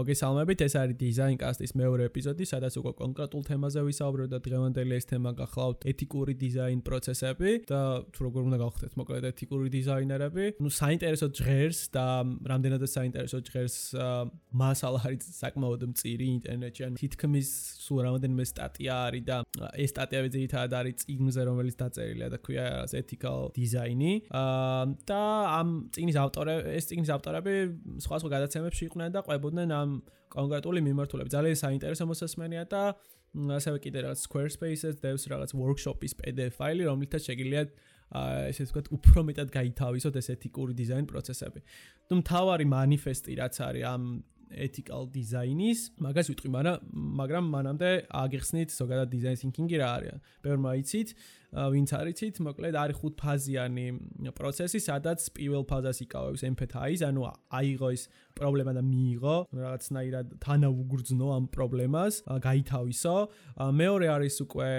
მოგესალმებით, ეს არის Design Cast-ის მეორე ეპიზოდი, სადაც უკვე კონკრეტულ თემაზე ვისაუბრებთ და დღევანდელი ეს თემა გახლავთ ეთიკური დიზაინ პროცესები და თუ როგორ უნდა გავხდეთ მოკლედ ეთიკური დიზაინერები. ნუ საინტერესო ჟღერს და რამდენადაც საინტერესო ჟღერს მასალა არის საკმაოდ მწირი ინტერნეტში. ან თითქმის სულ რამდენიმე სტატია არის და ეს სტატიები ძირითადად არის წიგნზე, რომელიც დაწერილია და ქვია ethical design-ი. და ამ წიგნის ავტორები, ეს წიგნის ავტორები სხვა სხვა გადაცემებში იყვნენ და ყვებოდნენ ამ ამ კონკრეტული მიმართულებით. ძალიან საინტერესო მოსასმენია და ასევე კიდე რაღაც Squarespace-ს დევს რაღაც workshop-ის PDF ფაილი, რომლითაც შეგიძლიათ ესე ვთქვათ, უფრო მეტად გაითავისოთ ეს ეთიკური დიზაინ პროცესები. თუ მთავარი манифеסטი რაც არის ამ ethical design-ის, მაგას ვიტყვი, მაგრამ მანამდე აგიხსნით ზოგადად design thinking-ი რა არის. ბევრმა იცით, ვინც არ იცით, მოკლედ არის ხუთ ფაზიანი პროცესი, სადაც პირველ ფაზას იკავებს empathise, ანუ აიღო ეს პრობლემა და მიიღო, რაღაცნაირად თანაუგრძნო ამ პრობლემას, გაითავისო. მეორე არის უკვე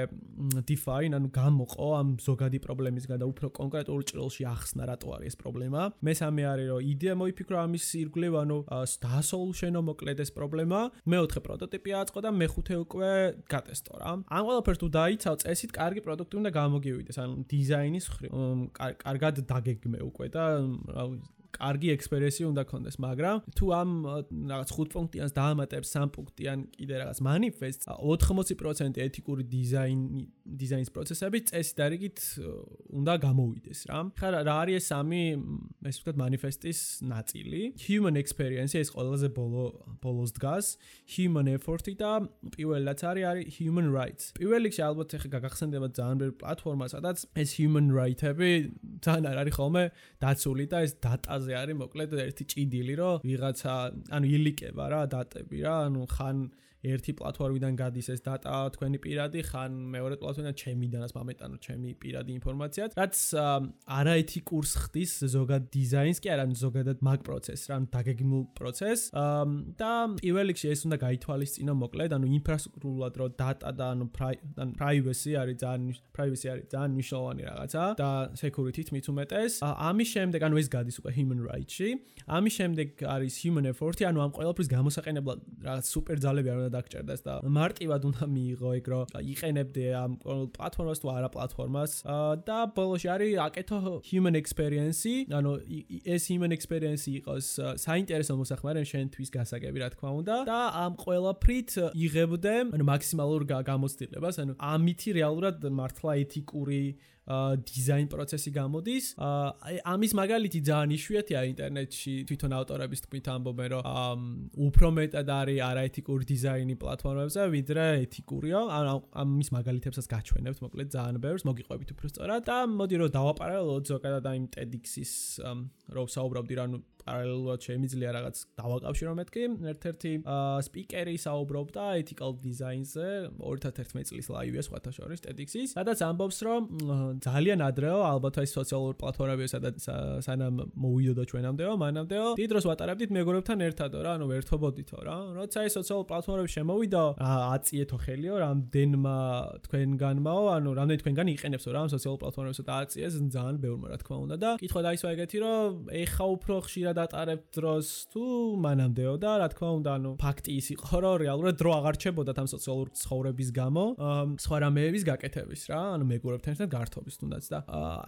define, ანუ გამოყო ამ ზოგადი პრობლემისგან და უფრო კონკრეტულ ჭრილში ახსნა რატო არის ეს პრობლემა. მესამე არის რომ იდეა მოიფიქრო ამის ირგვლივ, ანუ დაასოლუშენო მოკლედ ეს პრობლემა. მეოთხე პროტოტიპი აწყო და მეხუთე უკვე გატესტო რა. ამ ყველაფერს თუ დაიცავ წესით, კარგი პროდუქტი უნდა გამოგივიდეს, ანუ დიზაინის კარგად დაგეგმე უკვე და კარგი ექსპერიენსი უნდა გქონდეს, მაგრამ თუ ამ რაღაც 5 პუნქტიანს დაამატებს 3 პუნქტიან კიდე რაღაც manifest 80% ეთიკური დიზაინი დიზაინის პროცესები წესით და რიგით უნდა გამოვიდეს რა. ხა რა არის ეს სამი ეს ვთქვათ manifestis ნაწილი? human experience ეს ყველაზე ბოლო ბოლოს დგას, human effort-ი და პირველად არის არის human rights. პირველ რიგში ალბათ ახლა გაგახსენდება ძალიან ბევრი პლატფორმა, სადაც ეს human right-ები ძალიან არ არის ხოლმე დაცული და ეს data დატაზე არის მოკლედ ერთი ჭიდილი, რომ ვიღაცა ანუ ილიკება რა დატები რა, ანუ ხან ერთი პლატფორმიდან გადის ეს data თქვენი პირადი ხან მეორე პლატფორმიდან ჩემიდანაც მომეტანო ჩემი პირადი ინფორმაციაც რაც არაეთიკურს ხდის ზოგად დიზაინს კი არა ზოგადად მაგ პროცესს რა დაგეგმულ პროცესს და პირველ რიგში ეს უნდა გაითვალისწინო მოკლედ ანუ ინფრასტრუქტურულად რომ data და ანუ privacy არის ძალიან privacy არის ძალიან მნიშვნელოვანი რაღაცა და security-ით მით უმეტეს. ამის შემდეგ ანუ ეს გადის უკვე human rights-ში. ამის შემდეგ არის human effort-ი ანუ ამ ყველაფრის გამოსაყენებლად რაღაც სუპერ ძალები არ უნდა დაგჭერდეს და მარტივად უნდა მიიღო ეგ რომ იყენებდე ამ პლატფორმას თუ არა პლატფორმას. და ბოლოში არის აკეთო human experience-ი ანუ ეს human experience-ი იყოს საინტერესო მოსახმარე შენთვის გასაგები რა თქმა უნდა. და ამ ყველაფრით იღებდე ანუ მაქსიმალურ გამოცდილებას ანუ ამითი რეალურად მართლა ეთიკური დიზაინ პროცესი გამოდის. ამის მაგალითი ძალიან იშვიათია ინტერნეტში თვითონ ავტორების თქმით ამბობენ რომ უფრო მეტად არის არაეთიკური დიზაინი პლატფორმებზე ვიდრე ეთიკურია. ამის მაგალითებსაც გაჩვენებთ მოკლედ ძალიან ბევრს მოგიყვებით უფრო სწორად და მოდი რომ დავაპარალელოთ ზოგადად აი TEDx-ის რომ საუბრობდი რა ნუ პარალელურად შემიძლია რაღაც დავაკავშირო მეთქი. ერთ-ერთი სპიკერი საუბრობდა ethical design-ზე 2011 წლის ლაივია სხვათა შორის TEDx-ის. სადაც ამბობს რომ ძალიან ადრეო ალბათ აი სოციალური პლატფორმები სადაც სანამ მოვიდოდა ჩვენამდეო მანამდეო დიდ დროს ვატარებდით მეგობრებთან ერთადო რა ანუ ერთობოდითო რა. როცა აი სოციალური პლატფორმები შემოვიდა აწიეთო ხელიო რამდენმა თქვენგანმაო ანუ რამდენი თქვენგან იყენებსო რა სოციალურ პლატფორმებსა და აწიეს ძალიან ბევრმა რა თქმა უნდა. და კითხვა დაისვა ეგეთი რომ ეხა უფრო ხშირად ატარებ დროს თუ მანამდეო და რა თქმა უნდა ანუ ფაქტი ის იყო რომ რეალურად დრო აღარჩებოდა ამ სოციალურ ცხოვრების გამო სხვა რამეების გაკეთების რა ანუ მეგობრებთან ერთად გართობის თუნდაც და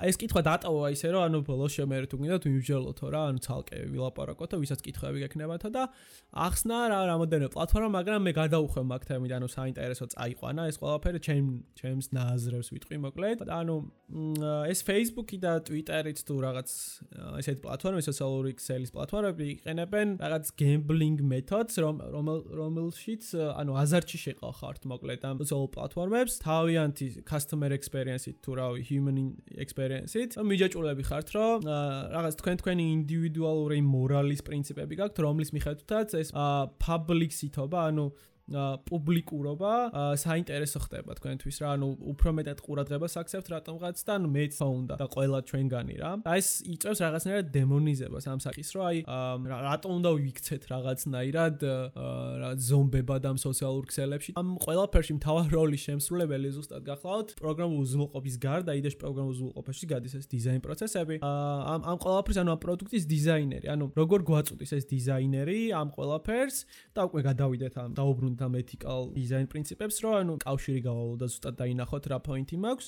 ეს კითხვა დატოვა ისე რომ ანუ ბოლოს შემერე თუ გინდა თუ იმჯერლოთო რა ანუ ცალკე ვილაპარაკოთო ვისაც კითხვები გექნებათო და ახსნა რა რამოდენო პლატფორმა მაგრამ მე გადაუხვევ მაგ თემით ანუ საინტერესო წაიყვანა ეს ყველაფერი ჩემ ჩემს ნაზრებს ვიტყვი მოკლედ. და ანუ ეს Facebook-ი და Twitter-იც თუ რაღაც ესეთ პლატფორმები სოციალური ქსელის პლატფორმები იყენებენ რაღაც gambling methods რომ რომელშიც ანუ აზარტში შეყავხართ მოკლედ ამ სოციალურ პლატფორმებს. თავიანთი customer experience-ით თუ რავი human experience-ით. მიჯაჭულები ხართ რომ რაღაც თქვენ თქვენი ინდივიდუალური მორალის პრინციპები გაქვთ რომლის მიხედვითაც ეს public სითობა ანუ პუბლიკურობა საინტერესო ხდება თქვენთვის რა ანუ უფრო მეტად ყურადღებას აქცევთ რატომღაც და ანუ მეც ფონდა და ყველა ჩვენგანი რა. აი ეს იწევს რაღაცნაირად დემონიზებას ამ საკის რო აი რატომ უნდა ვიქცეთ რაღაცნაირად რა ზომბება და სოციალურ ქსელებში. ამ ყველაფერში მთავარ როლის შემსრულებელი ზუსტად გახლავთ პროგრამულ უზრუნველყოფის გარდა იდეაში პროგრამულ უზრუნველყოფაში გადის ეს დიზაინ პროცესები. ამ ამ ყველაფერს ანუ ამ პროდუქტის დიზაინერი ანუ როგორ გვაწუდის ეს დიზაინერი ამ ყველაფერს და უკვე გადავიდეთ ამ დაუბრუნდით ამ ეთიკალ დიზაინ პრინციპებს რო ანუ კავშირი გავალო და ზუსტად დაინახოთ რა პოინტი მაქვს.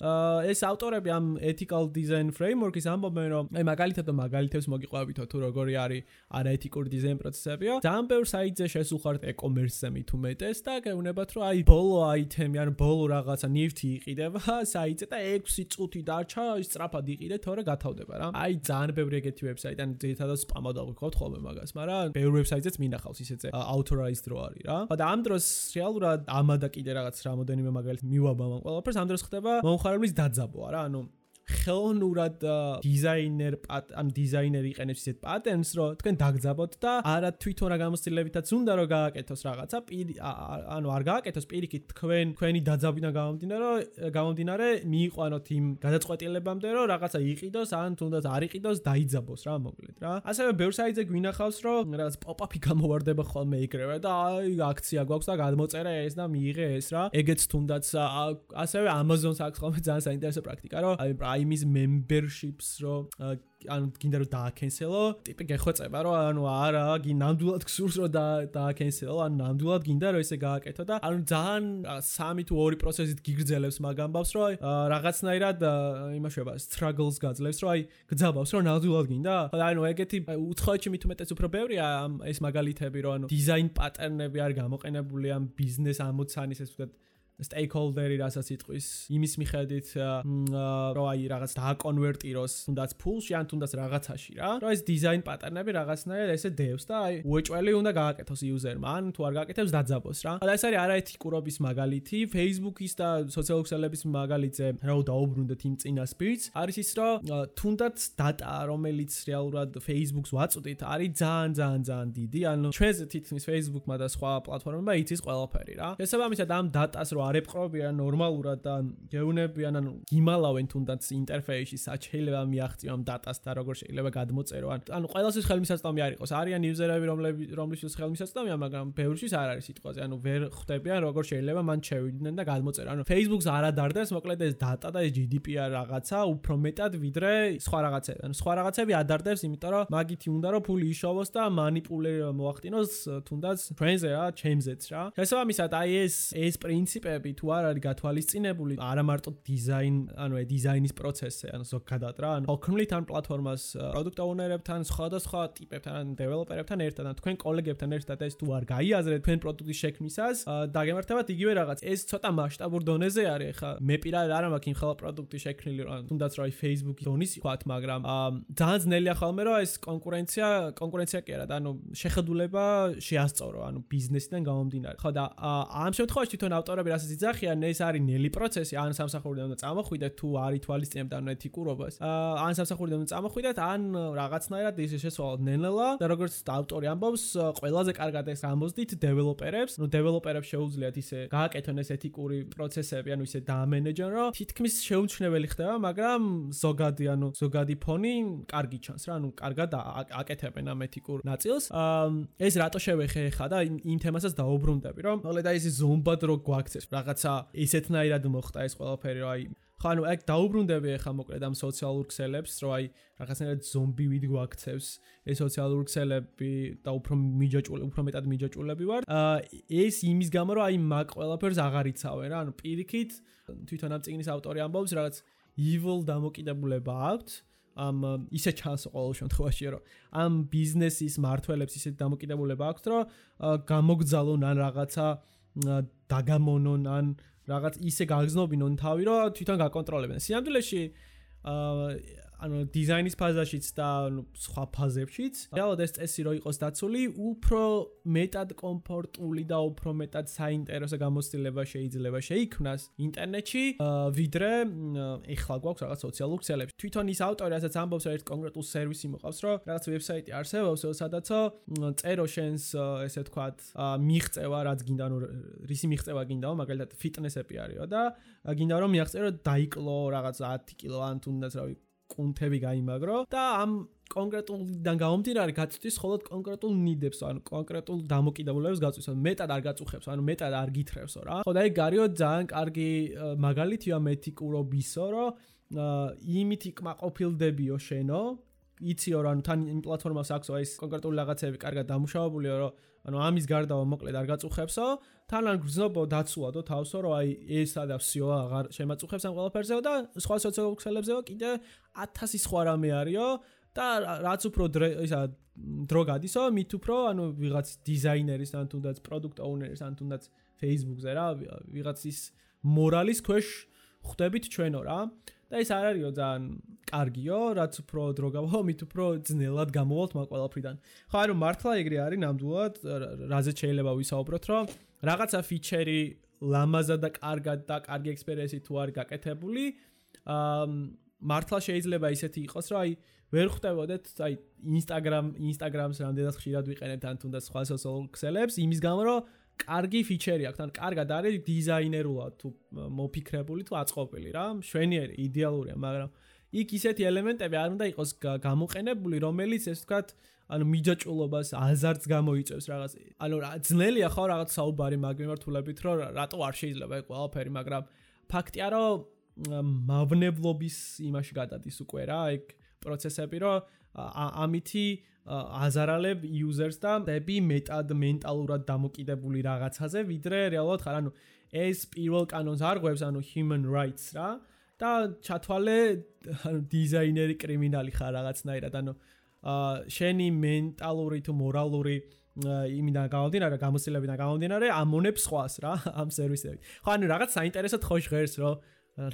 ეს ავტორები ამ ეთიკალ დიზაინ ფრეიმვორკის ამბობენ რომ აი მაგალითად მაგალითებს მოგიყვებითო თუ როგორი არის არაეთიკური დიზაინ პროცესებია ძალიან ბევრ საიტზე შესულხართ e-commerce-ზე მით უმეტეს და გეუბნებათ რომ აი ბოლო აითემი ან ბოლო რაღაცა ნივთი იყიდება საიტზე და 6 წუთი დარჩა სწრაფად იყიდე თორე გათავდება რა. აი ძალიან ბევრი ეგეთი ვებსაიტი ან ძირითადად სპამად აღვიქოთ ხოლმე მაგას მაგრამ ბევრ ვებსაიტზეც მინახავს ისეთზე authorized რო არის რა. და ამ დროს რეალურად ამადა კიდე რაღაც რამოდენიმე მაგალითად მივაბამ ამ ყველაფერს ამ დროს ხდება მომხარებლის დაძაბვა რა ანუ ხელოვნურად დიზაინერ ან დიზაინერი იყენებს ისეთ პატერნს, რომ თქვენ დაგძაბოთ და არა თვითონ რა გამოცდილებითაც უნდა რომ გააკეთოს რაღაცა, ანუ არ გააკეთოს პირიქით თქვენ თქვენი დაძაბვიდან გამომდინარე, გამომდინარე მიიყვანოთ იმ გადაწყვეტილებამდე, რომ რაღაცა იყიდოს ან თუნდაც არ იყიდოს, დაიძაბოს რა მოკლედ რა. ასევე ბევრ საიტზე გვინახავს, რომ რაღაც პოპ-აპი გამოვარდება ხოლმე იქრევე და აი აქცია გვაქვს და გადმოწერა ეს და მიიღე ეს რა. ეგეც თუნდაც ასევე Amazon-ს აქვს ხოლმე ძალიან საინტერესო პრაქტიკა, რომ აი Prime-ის memberships რო ანუ გინდა რომ დააკენსელო, ტიპი გეხვეწება რომ ანუ არა, ნამდვილად გსურს რომ დააკენსელო, ანუ ნამდვილად გინდა რომ ესე გააკეთო და ანუ ძალიან 3 თუ 2 პროცესით გიგრძელებს მაგ ამბავს რომ აი რაღაცნაირად იმაშება struggles გაძლევს რომ აი გძაბავს რომ ნამდვილად გინდა. ანუ ეგეთი უცხოეთში მით უმეტეს უფრო ბევრია ეს მაგალითები რომ ანუ დიზაინ პატერნები არ გამოყენებული ამ ბიზნეს ამოცანის ეს ვთქვათ stakeholder-ი რასაც იტყვის იმის მიხედვით რომ აი რაღაც დააკონვერტიროს თუნდაც ფულში ან თუნდაც რაღაცაში რა რომ ეს დიზაინ პატერნები რაღაცნაირად ესე დევს და აი უეჭველი უნდა გააკეთოს იუზერმა ან თუ არ გააკეთებს დაძაბოს რა. და ეს არის არაეთიკურობის მაგალითი Facebook-ის და სოციალურ ქსელების მაგალითზე რა დაუბრუნდეთ იმ წინას პირს არის ის რომ თუნდაც დატა რომელიც რეალურად Facebook-ს ვაწვდით არის ძალიან ძალიან ძალიან დიდი. ანუ ჩვენზე თითქმის Facebook-მა და სხვა პლატფორმებმა იცის ყველაფერი რა. შესაბამისად ამ დატას რო არ ეპყრობიან ნორმალურად და გეუნებიან ან გიმალავენ თუნდაც ინტერფეისში საჩელება მიაღწიონ დატას და როგორ შეიძლება გადმოწერო. ან ანუ ყველასის ხელმისაწვდომი არ იყოს. არიან იუზერები რომლები რომლისთვის ხელმისაწვდომია მაგრამ ბევრშიც არ არის სიტყვაზე. ანუ ვერ ხვდებიან როგორ შეიძლება მან შევიდნენ და გადმოწერა ანუ Facebook-ს არ ადარდებს მოკლედ ეს დატა და ეს GDPR რაღაცა უფრო მეტად ვიდრე სხვა რაღაცები. ანუ სხვა რაღაცები ადარდებს იმიტომ რომ მაგითი უნდა რომ ფული იშოვოს და манипуლე მოახდინოს თუნდაც ჩვენზე რა ჩემზეც რა. შესაბამისად აი ეს ეს პრინციპი პრინციპები თუ არ არის გათვალისწინებული არა მარტო დიზაინ ანუ დიზაინის პროცესზე ანუ ზოგადად რა ანუ ოქმლით ან პლატფორმას პროდუქტ ოუნერებთან სხვადასხვა ტიპებთან ან დეველოპერებთან ერთად ან თქვენ კოლეგებთან ერთად ეს თუ არ გაიაზრეთ თქვენ პროდუქტის შექმნისას დაგემართებათ იგივე რაღაც. ეს ცოტა მასშტაბურ დონეზე არის ხა მე პირადად არ მაქვს იმ ხელა პროდუქტი შექმნილი რა თუნდაც რა Facebook-ის დონის ვთქვათ მაგრამ ძალიან ძნელია ხოლმე რომ ეს კონკურენცია კონკურენცია კი არა ანუ შეხედულება შეასწორო ანუ ბიზნესიდან გამომდინარე. ხო და ამ შემთხვევაში თვითონ ავტორები რასაც იძახიან, ეს არის ნელი პროცესი, ან სამსახურიდან უნდა წამოხვიდეთ თუ არ ითვალისწინებთ ან ეთიკურობას. ან სამსახურიდან უნდა წამოხვიდეთ, ან რაღაცნაირად ის შესვალოთ ნელ-ნელა და როგორც ავტორი ამბობს, ყველაზე კარგად ეს ამბობდით დეველოპერებს, ნუ დეველოპერებს შეუძლიათ ისე გააკეთონ ეს ეთიკური პროცესები, ანუ ისე დაამენეჯონ, რომ თითქმის შეუმჩნეველი ხდება, მაგრამ ზოგადი, ანუ ზოგადი ფონი კარგი ჩანს რა, ანუ კარგად აკეთებენ ამ ეთიკურ ნაწილს. ეს რატო შევეხე ხა და იმ თემასაც დაუბრუნდები, რომ მოგლედა ის ზომბად რო გვაქცეს რაღაცა ისეთნაირად მოხდა ეს ყველაფერი რომ აი ხო ანუ ეგ დაუბრუნდები ახლა მოკლედ ამ სოციალურ ქსელებს რომ აი რაღაცნაირად ზომბი ვიდ გვაქცევს. ეს სოციალურ ქსელები და უფრო მიჯაჭული უფრო მეტად მიჯაჭულები ვარ. ეს იმის გამო რომ აი მაგ ყველაფერს აღარ იცავენ რა. ანუ პირიქით თვითონ ამ წიგნის ავტორი ამბობს რაღაც evil დამოკიდებულება აქვს ამ ისე ჩანს ყოველ შემთხვევაში რომ ამ ბიზნესის მართველებს ისე დამოკიდებულება აქვს რომ გამოგძალონ ან რაღაცა დაგამონონ ან რაღაც ისე გაგზნობინონ თავი რომ თვითონ გაკონტროლებენ. სიამდვილეში აა ანუ დიზაინის ფაზაშიც და ანუ სხვა ფაზებშიც. რეალურად ეს წესი რო იყოს დაცული, უფრო მეტად კომფორტული და უფრო მეტად საინტერესო გამოცდილება შეიძლება შეიქმნას ინტერნეტში, ვიდრე ეხლა გვაქვს რაღაც სოციალურ ქსელებში. თვითონ ის ავტორი ასაც ამბობს, ერთ კონკრეტულ სერვისი მოყავს, რომ რაღაც ვებსაიტი არსებობს, სადაცო წერო შენს ესე თქვათ მიღწევა, რაც გინდა, ანუ რისი მიღწევა გინდაო, მაგალითად ფიტნესები არისო და გინდა რომ მიაღწეო დაიკლო რაღაც 10 კილო ან თუნდაც რავი კუნთები გაიმაგრო და ამ კონკრეტულიდან გამომდინარე გაწვდის მხოლოდ კონკრეტულ ნიდებს, ანუ კონკრეტულ დამოკიდებულებას გაწვდის, ანუ მეტად არ გაწუხებს, ანუ მეტად არ გითხრევსო რა. ხო და ეგ გარიო ძალიან კარგი მაგალითია მეთიკურობისო, რომ იმით იკმაყოფილდებიო შენო, იციო რა, ანუ თან იმ პლატფორმას აქვსო ეს კონკრეტული რაღაცები კარგად დამუშავებულია, რომ ანუ ამის გარდა მოკლედ არ გაწუხებსო, თან არ გრძნობო დაცულადო თავსო, რომ აი ესა და всё აღარ შემაწუხებს ამ ყველაფერსეო და სხვა სოციალურ ქსელებზეო კიდე 1000 სხვა რამე არისო და რაც უფრო ისა დრო გადისო, მით უფრო ანუ ვიღაც დიზაინერის ან თუნდაც პროდუქტ ოუნერის ან თუნდაც Facebook-ზე რა, ვიღაცის მორალის ქვეშ ხვდებით ჩვენო რა. და ეს არ არისო ძალიან კარგიო, რაც უფრო დრო გავაო, მით უფრო ძნელად გამოვალთ მაგ ყველაფრიდან. ხო, ანუ მართლა ეგრე არის ნამდვილად, რაზე შეიძლება ვისაუბროთ, რომ რაღაცა ფიჩერი ლამაზად და კარგად და კარგი ექსპერიენსი თუ არის გაკეთებული, აა მართლა შეიძლება ისეთი იყოს, რომ აი ვერ ხვდებოდეთ, აი Instagram, Instagram-ს რამდენად ხშირად ვიყენებთ ან თუნდაც სხვა social ქსელებს, იმის გამო რომ კარგი ფიჩერი აქვს, ან კარგად არის დიზაინერულად თუ მოფიქრებული თუ აწყობილი რა, მშვენიერი, იდეალურია, მაგრამ იქ ისეთი ელემენტები არ უნდა იყოს გამოყენებული, რომელიც ეს ვთქვათ, ანუ მიჯაჭულობას, აზარტს გამოიწევს რაღაც. ანუ ძნელია ხო რაღაც საუბარი მაგ მიმართულებით, რომ რატო არ შეიძლება ეს ყველაფერი, მაგრამ ფაქტია, რომ მავნებლობის იმაში გადადის უკვე რა, ეგ პროცესები, რომ ამითი აზარალებ იუზერს და დები მეტად მენტალურად დამოკიდებული რაღაცაზე, ვიდრე რეალურად ხარ, ანუ ეს პირველ კანონს არღვევს, ანუ human rights რა და ჩათვალე ანუ დიზაინერი კრიმინალი ხარ რაღაცნაირად, ანუ აა შენი მენტალური თუ მორალური იმიდან გამომდინარე, გამოსილებიდან გამომდინარე, ამონებს სხვას რა ამ სერვისები. ხო, ანუ რაღაც საინტერესო ხო ჟღერს, რომ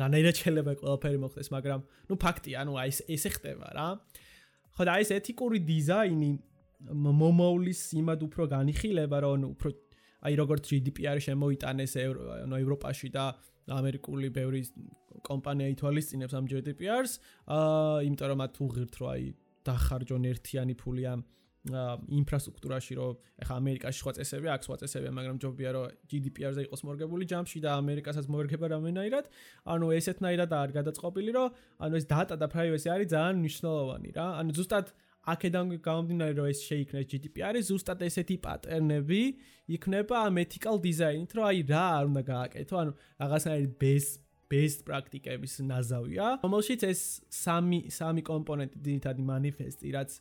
რანაირად შეიძლება ყველაფერი მოხდეს, მაგრამ ნუ ფაქტია, ანუ აი ეს ესე ხდება რა. ხო და ეს ეთიკური დიზაინი მომოვლის იმად უფრო განიხილება რომ უფრო აი როგორც GDPR შემოიტანეს ანუ ევროპაში და ამერიკული ბევრი კომპანია ითვალისწინებს ამ GDPR-ს აა იმიტომ რომ მათ უღირთ რომ აი დახარჯონ ერთიანი ფული ამ ინფრასტრუქტურაში რომ ეხა ამერიკაში სხვა წესებია, აქ სხვა წესებია, მაგრამ ჯობია რომ GDPR-ზე იყოს მორგებული ჯამში და ამერიკასაც მოერგება რამენაირად. ანუ ესეთნაირად არ გადაწყობილი რომ ანუ ეს data და privacy არის ძალიან მნიშვნელოვანი რა. ანუ ზუსტად აქედან გამომდინარე რომ ეს შეიქმნეს GDPR-ი, ზუსტად ესეთი პატერნები იქნება ამ ethical design-ით, რომ აი რა არ უნდა გააკეთო, ანუ რაღაცნაირი best best პრაქტიკების ნაზავია, რომელშიც ეს სამი სამი კომპონენტი ძირითადი manifest-ი, რაც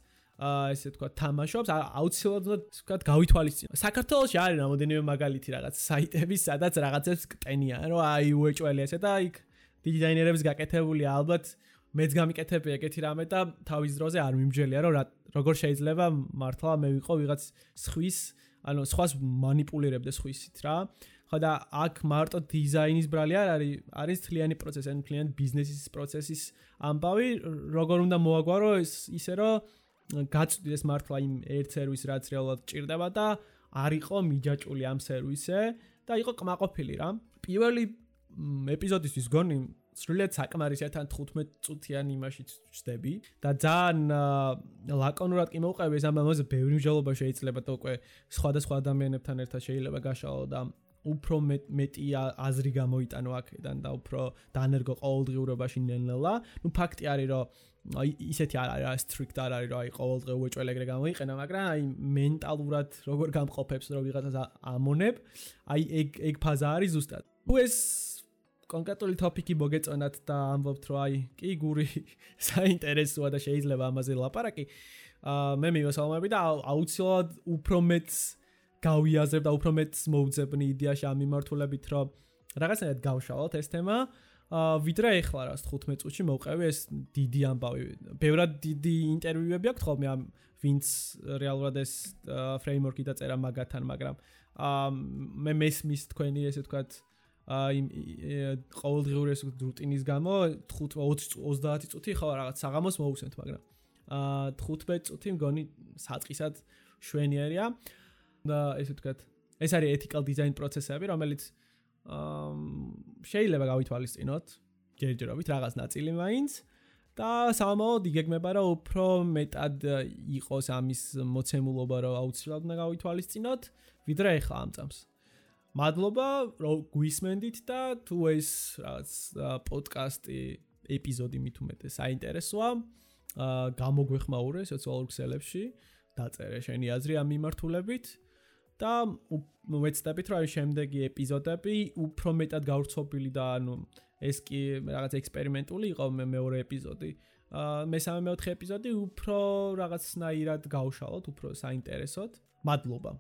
ესე თქვა თამაშობს აუცილებლად თქვა გავითვალისწინო საქართველოში არის რამოდენიმე მაგალითი რაღაც საიტები სადაც რაღაცებს კტენიან რომ აი უეჭველი ესე და იქ დიზაინერებს გაკეთებული ალბათ მეც გამიკეთებია ეგეთი რამე და თავის ძროზე არ მიმჯელია რომ როგორ შეიძლება მართლა მე ვიყო ვიღაც სხვის ანუ სხვას манипулиრებდა სხვისით რა. ხო და აქ მარტო დიზაინის ბრალი არ არის არის თლიანი პროცესი ან თლიან ბიზნესის პროცესის ამბავი როგორ უნდა მოაგვარო ისე რომ გაწვდეს მართლა იმ ერთ სერვისს რაც რეალურად ჭირდება და არ იყო მიჯაჭული ამ სერვისზე და იყო კმაყოფილი რა. პირველი ეპიზოდისთვის გონი სრულიად საკმარისია თან 15 წუთიანი იმაში ჩდები და ძალიან ლაკონურად კი მოყვები ეს ამაზე ბევრი მსჯელობა შეიძლება და უკვე სხვადასხვა ადამიანებთან ერთად შეიძლება გაშალო და უფრო მეტი აზრი გამოიტანო აქედან და უფრო დანერგო ყოველდღიურობაში ნელ-ნელა. ნუ ფაქტი არის რომ ისეთი არ არის სტრიქტ არ არის რა აი ყოველდღე უეჭველი ეგრე გამოიყენა მაგრამ აი მენტალურად როგორ გამყოფებს რომ ვიღაცას ამონებ აი ეგ ეგ ფაზა არის ზუსტად თუ ეს კონკრეტული ტოპიკი მოგეწონათ და ამბობთ რომ აი კი გური საინტერესოა და შეიძლება ამაზე ლაპარაკი აა მე მივესალმები და აუცილებლად უფრო მეც გავიაზრებ და უფრო მეც მოვძებნი იდეაში ამ მიმართულებით რომ რაღაცნაირად გავშალოთ ეს თემა აა ვიდრე ეხლა რას 15 წუთში მოვყევი ეს დიდი ამბავი. ბევრად დიდი ინტერვიუები აქვს ხოლმე ამ ვინც რეალურად ეს ფრეიმვორკი დაწერა მაგათან, მაგრამ აა მე მესმის თქვენი ესე ვთქვათ აი ყოველდღიური ეს რუტინის გამო 5-20 წუთი ხო რაღაც საღამოს მოусმენთ, მაგრამ აა 15 წუთი მგონი საწყისად შვენიერია და ესე ვთქვათ, ეს არის ethical design პროცესები, რომელიც აა შეიძლება გავითვალისწინოთ ჯერჯერობით რაღაც ნაწილი მაინც და სამომავლოდ იგეგმება რომ უფრო მეტად იყოს ამის მოცემულობა რომ აუცილებლად უნდა გავითვალისწინოთ ვიდრე ახლა ამ წამს. მადლობა რომ გვისმენდით და თუ ეს რაღაც პოდკასტი ეპიზოდი მით უმეტეს საინტერესოა აა გამოგვეხმაურე სოციალურ ქსელებში დაწერე შენი აზრი ამ მიმართულებით და მეცდებით რომ შემდეგი ეპიზოდები უფრო მეტად გავრცობილი და ანუ ეს კი რაღაც ექსპერიმენტული იყო მე მეორე ეპიზოდი. აა მესამე მეოთხე ეპიზოდი უფრო რაღაცნაირად გავშალოთ უფრო საინტერესოდ. მადლობა